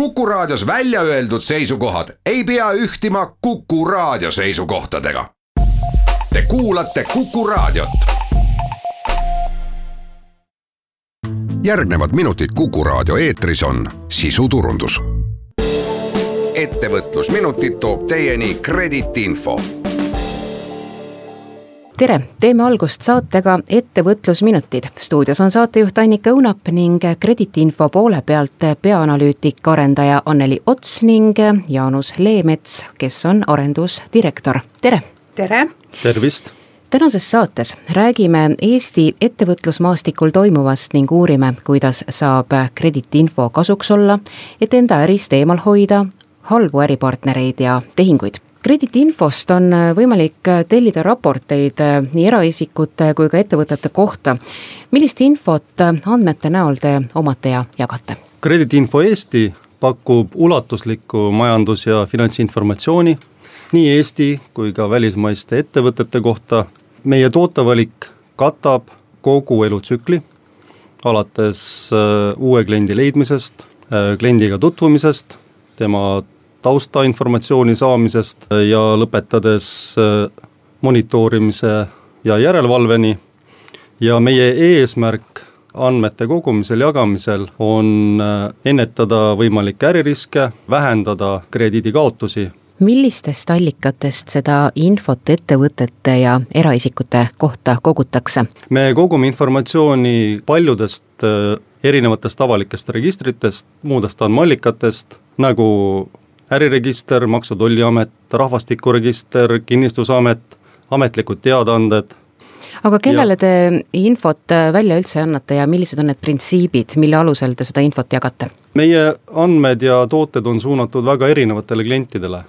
Kuku Raadios välja öeldud seisukohad ei pea ühtima Kuku Raadio seisukohtadega. Te kuulate Kuku Raadiot. järgnevad minutid Kuku Raadio eetris on sisuturundus. ettevõtlusminutid toob teieni Kredit Info tere, teeme algust saatega Ettevõtlusminutid. stuudios on saatejuht Annika Õunap ning krediitinfo poole pealt peaanalüütik, arendaja Anneli Ots ning Jaanus Leemets, kes on arendusdirektor, tere. tere. tervist tänases saates räägime Eesti ettevõtlusmaastikul toimuvast ning uurime, kuidas saab krediitinfo kasuks olla, et enda ärist eemal hoida halbu äripartnereid ja tehinguid krediidiinfost on äh, võimalik äh, tellida raporteid äh, nii eraisikute kui ka ettevõtete kohta. millist infot andmete näol te omate ja jagate? krediidiinfo Eesti pakub ulatuslikku majandus- ja finantsinformatsiooni nii Eesti kui ka välismaiste ettevõtete kohta. meie tootevalik katab kogu elutsükli, alates uue kliendi leidmisest, kliendiga tutvumisest, tema taustainformatsiooni saamisest ja lõpetades äh, monitoorimise ja järelevalveni. ja meie eesmärk andmete kogumisel, jagamisel on äh, ennetada võimalikke äririske, vähendada krediidikaotusi millistest allikatest seda infot ettevõtete ja eraisikute kohta kogutakse? me kogume informatsiooni paljudest äh, erinevatest avalikest registritest, muudest andmeallikatest, nagu äriregister, Maksu-Tolliamet, Rahvastikuregister, Kinnistusamet, ametlikud teadaanded. aga kellele ja. te infot äh, välja üldse annate ja millised on need printsiibid, mille alusel te seda infot jagate? meie andmed ja tooted on suunatud väga erinevatele klientidele,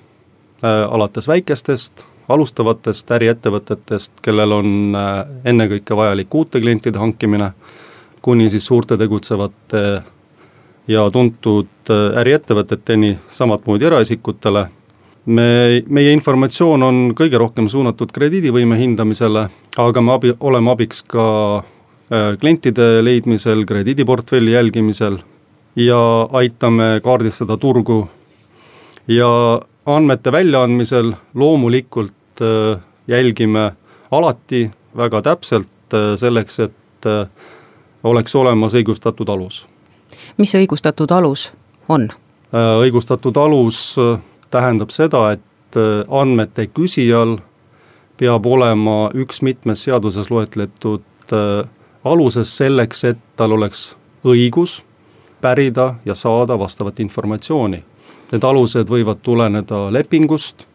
äh, alates väikestest, alustavatest äriettevõtetest, kellel on äh, ennekõike vajalik uute klientide hankimine, kuni siis suurte tegutsevate ja tuntud äh, äriettevõteteni, samamoodi eraisikutele. me, meie informatsioon on kõige rohkem suunatud krediidivõime hindamisele, aga me abi, oleme abiks ka äh, klientide leidmisel, krediidiportfelli jälgimisel ja aitame kaardistada turgu ja andmete väljaandmisel loomulikult äh, jälgime alati väga täpselt selleks, et oleks olemas õigustatud alus mis see õigustatud alus on? Äh, õigustatud alus äh, tähendab seda, et äh, andmete küsijal peab olema üks mitmes seaduses loetletud aluses selleks, et tal oleks õigus pärida ja saada vastavat informatsiooni. Need alused võivad tuleneda lepingust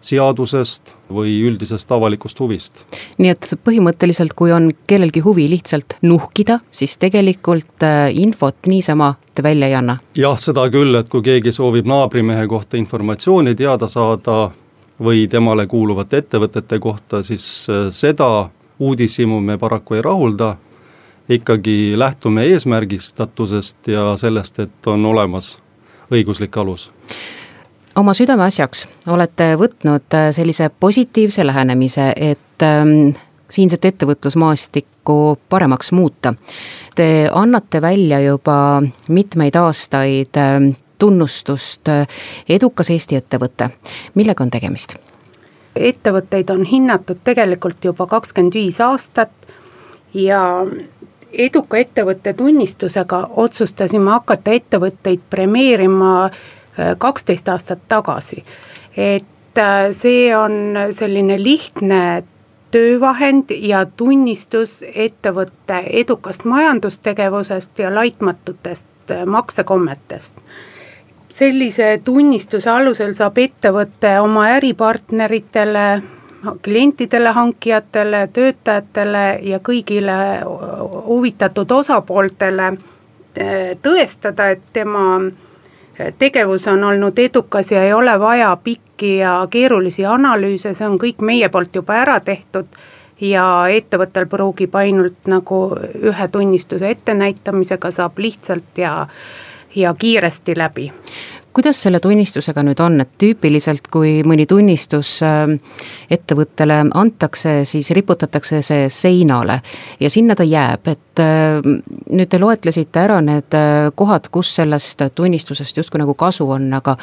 seadusest või üldisest avalikust huvist. nii et põhimõtteliselt, kui on kellelgi huvi lihtsalt nuhkida, siis tegelikult äh, infot niisama te välja ei anna? jah, seda küll, et kui keegi soovib naabrimehe kohta informatsiooni teada saada või temale kuuluvate ettevõtete kohta, siis äh, seda uudishimu me paraku ei rahulda, ikkagi lähtume eesmärgistatusest ja sellest, et on olemas õiguslik alus oma südameasjaks olete võtnud äh, sellise positiivse lähenemise, et ähm, siinset ettevõtlusmaastikku paremaks muuta. Te annate välja juba mitmeid aastaid ähm, tunnustust äh, edukas Eesti ettevõte, millega on tegemist? ettevõtteid on hinnatud tegelikult juba kakskümmend viis aastat ja eduka ettevõtte tunnistusega otsustasime hakata ettevõtteid premeerima kaksteist aastat tagasi. et äh, see on selline lihtne töövahend ja tunnistus ettevõtte edukast majandustegevusest ja laitmatutest äh, maksekommetest. sellise tunnistuse alusel saab ettevõte oma äripartneritele, klientidele, hankijatele, töötajatele ja kõigile huvitatud osapooltele äh, tõestada, et tema tegevus on olnud edukas ja ei ole vaja pikki ja keerulisi analüüse, see on kõik meie poolt juba ära tehtud ja ettevõttel pruugib ainult nagu ühe tunnistuse ettenäitamisega saab lihtsalt ja, ja kiiresti läbi kuidas selle tunnistusega nüüd on, et tüüpiliselt, kui mõni tunnistus äh, ettevõttele antakse, siis riputatakse see seinale ja sinna ta jääb, et äh, nüüd te loetlesite ära need äh, kohad, kus sellest tunnistusest justkui nagu kasu on, aga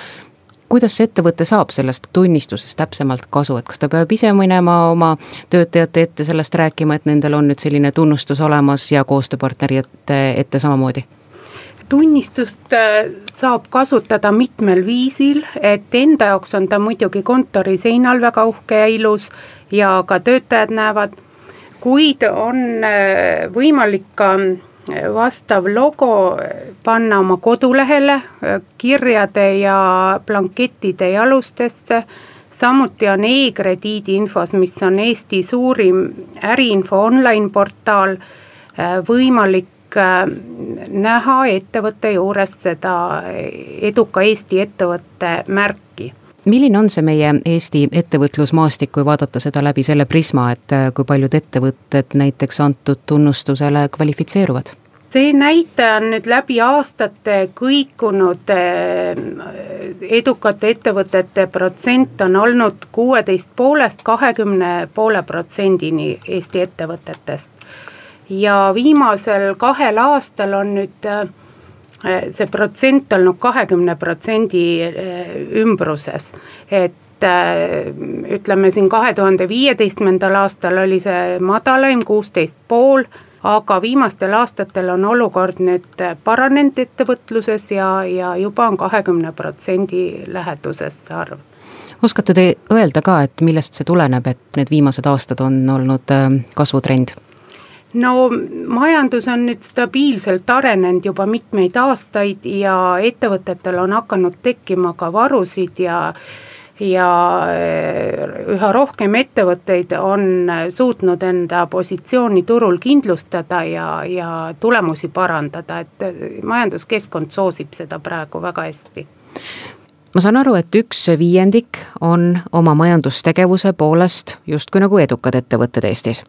kuidas see ettevõte saab sellest tunnistusest täpsemalt kasu, et kas ta peab ise minema oma töötajate ette sellest rääkima, et nendel on nüüd selline tunnustus olemas ja koostööpartnerite ette samamoodi? Tunnistust äh, saab kasutada mitmel viisil, et enda jaoks on ta muidugi kontori seinal väga uhke ja ilus ja ka töötajad näevad, kuid on äh, võimalik ka äh, vastav logo panna oma kodulehele, kirjade ja blankettide jalustesse, samuti on e-krediidi infos, mis on Eesti suurim äriinfo online portaal, võimalik näha ettevõtte juures seda eduka Eesti ettevõtte märki milline on see meie Eesti ettevõtlusmaastik, kui vaadata seda läbi selle prisma, et äh, kui paljud ettevõtted näiteks antud tunnustusele kvalifitseeruvad? see näitaja on nüüd läbi aastate kõikunud, äh, edukate ettevõtete protsent on olnud kuueteist poolest kahekümne poole protsendini Eesti ettevõtetest ja viimasel kahel aastal on nüüd äh, see protsent olnud kahekümne protsendi äh, ümbruses, et äh, ütleme siin kahe tuhande viieteistkümnendal aastal oli see madalaim, kuusteist pool, aga viimastel aastatel on olukord nüüd paranenud ettevõtluses ja, ja juba on kahekümne protsendi läheduses see arv oskate te öelda ka, et millest see tuleneb, et need viimased aastad on olnud kasvutrend? No majandus on nüüd stabiilselt arenenud juba mitmeid aastaid ja ettevõtetel on hakanud tekkima ka varusid ja ja eh, üha rohkem ettevõtteid on suutnud enda positsiooni turul kindlustada ja, ja tulemusi parandada, et majanduskeskkond soosib seda praegu väga hästi ma saan aru, et üks viiendik on oma majandustegevuse poolest justkui nagu edukad ettevõtted Eestis.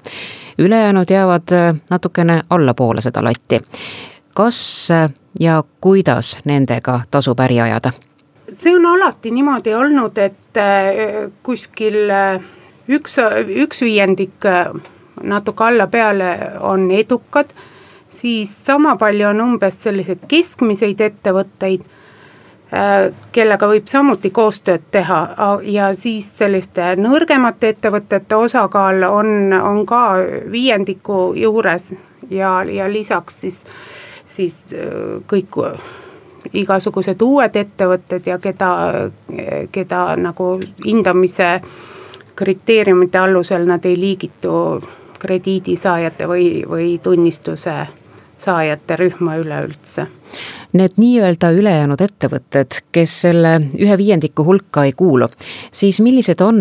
ülejäänud jäävad äh, natukene allapoole seda latti. kas äh, ja kuidas nendega tasub äri ajada? see on alati niimoodi olnud, et äh, kuskil üks, üks viiendik natuke alla-peale on edukad, siis sama palju on umbes selliseid keskmiseid ettevõtteid kellega võib samuti koostööd teha ja siis selliste nõrgemate ettevõtete osakaal on, on ka viiendiku juures ja, ja lisaks siis, siis äh, kõik igasugused uued ettevõtted ja keda, keda nagu hindamise kriteeriumite alusel nad ei liigitu krediidisaajate või, või tunnistuse saajate rühma üleüldse. Need nii-öelda ülejäänud ettevõtted, kes selle ühe viiendiku hulka ei kuulu, siis millised on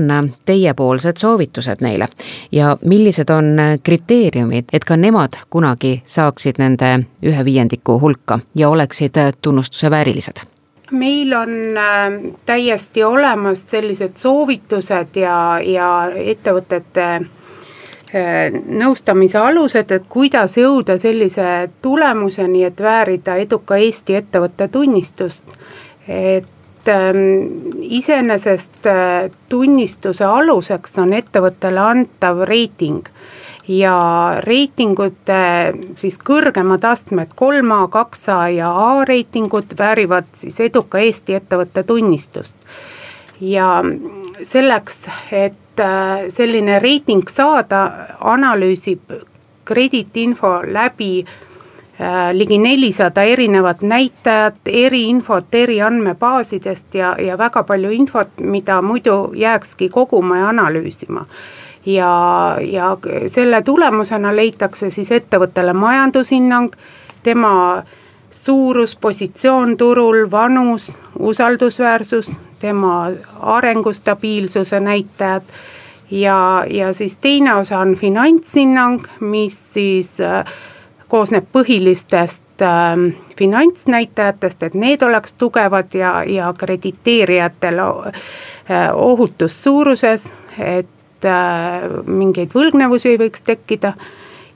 teiepoolsed soovitused neile ja millised on kriteeriumid, et ka nemad kunagi saaksid nende ühe viiendiku hulka ja oleksid tunnustuse väärilised? meil on äh, täiesti olemas sellised soovitused ja, ja ettevõtete nõustamise alused, et kuidas jõuda sellise tulemuseni, et väärida eduka Eesti ettevõtte tunnistust. et ähm, iseenesest äh, tunnistuse aluseks on ettevõttele antav reiting ja reitingute siis kõrgemad astmed, kolm A, kaks A ja A reitingud väärivad siis eduka Eesti ettevõtte tunnistust. ja selleks, et Äh, selline reiting saada, analüüsib krediitinfo läbi äh, ligi nelisada erinevat näitajat, eriinfot eri andmebaasidest ja, ja väga palju infot, mida muidu jääkski koguma ja analüüsima. ja, ja selle tulemusena leitakse siis ettevõttele majandushinnang, tema suurus, positsioon turul, vanus, usaldusväärsus, tema arengustabiilsuse näitajad. Ja, ja siis teine osa on finantshinnang, mis siis äh, koosneb põhilistest äh, finantsnäitajatest, et need oleks tugevad ja, ja krediteerijatel äh, ohutus suuruses, et äh, mingeid võlgnevusi ei võiks tekkida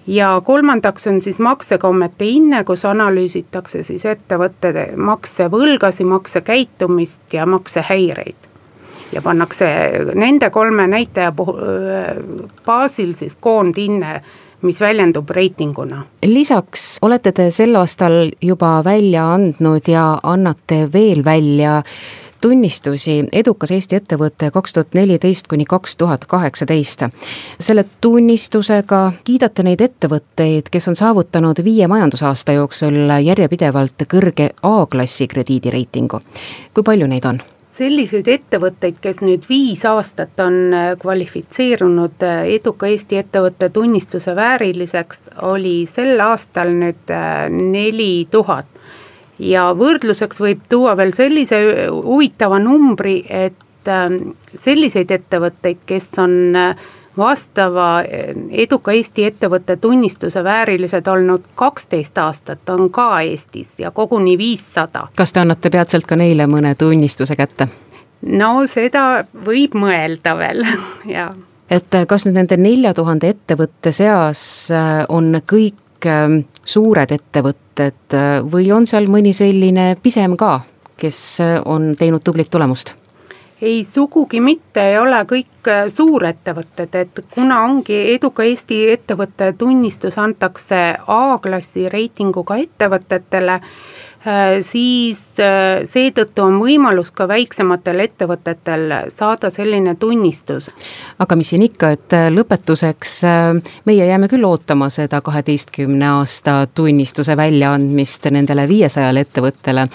ja kolmandaks on siis maksekommete hinne, kus analüüsitakse siis ettevõtete maksevõlgasi, maksekäitumist ja maksehäireid. ja pannakse nende kolme näitaja puhul, baasil siis koondhinne mis väljendub reitinguna. lisaks olete te sel aastal juba välja andnud ja annate veel välja tunnistusi Edukas Eesti ettevõte kaks tuhat neliteist kuni kaks tuhat kaheksateist. selle tunnistusega kiidate neid ettevõtteid, kes on saavutanud viie majandusaasta jooksul järjepidevalt kõrge A-klassi krediidireitingu. kui palju neid on? selliseid ettevõtteid, kes nüüd viis aastat on kvalifitseerunud eduka Eesti ettevõtte tunnistuse vääriliseks, oli sel aastal nüüd neli tuhat ja võrdluseks võib tuua veel sellise huvitava numbri, et ähm, selliseid ettevõtteid, kes on äh, vastava äh, eduka Eesti ettevõtte tunnistuse väärilised olnud kaksteist aastat, on ka Eestis ja koguni viissada. kas te annate peatselt ka neile mõne tunnistuse kätte? no seda võib mõelda veel, jaa et äh, kas nüüd nende nelja tuhande ettevõtte seas on kõik Ähm, suured ettevõtted äh, või on seal mõni selline pisem ka, kes äh, on teinud tublit tulemust? ei, sugugi mitte ei ole kõik äh, suurettevõtted, et kuna ongi eduka Eesti ettevõtte tunnistus antakse A-klassi reitinguga ettevõtetele siis äh, seetõttu on võimalus ka väiksematel ettevõtetel saada selline tunnistus. aga mis siin ikka, et äh, lõpetuseks meie jääme küll ootama seda kaheteistkümne aasta tunnistuse väljaandmist nendele viiesajale ettevõttele.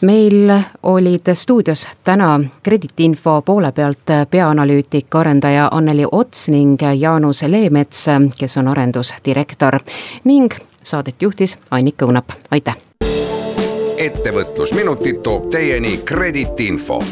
meil olid stuudios täna krediitinfo poole pealt peaanalüütik, arendaja Anneli Ots ning Jaanus Leemets, kes on arendusdirektor ning saadet juhtis Annika Õunap, aitäh! Ettevõtlusminutid toob teieni Kredit info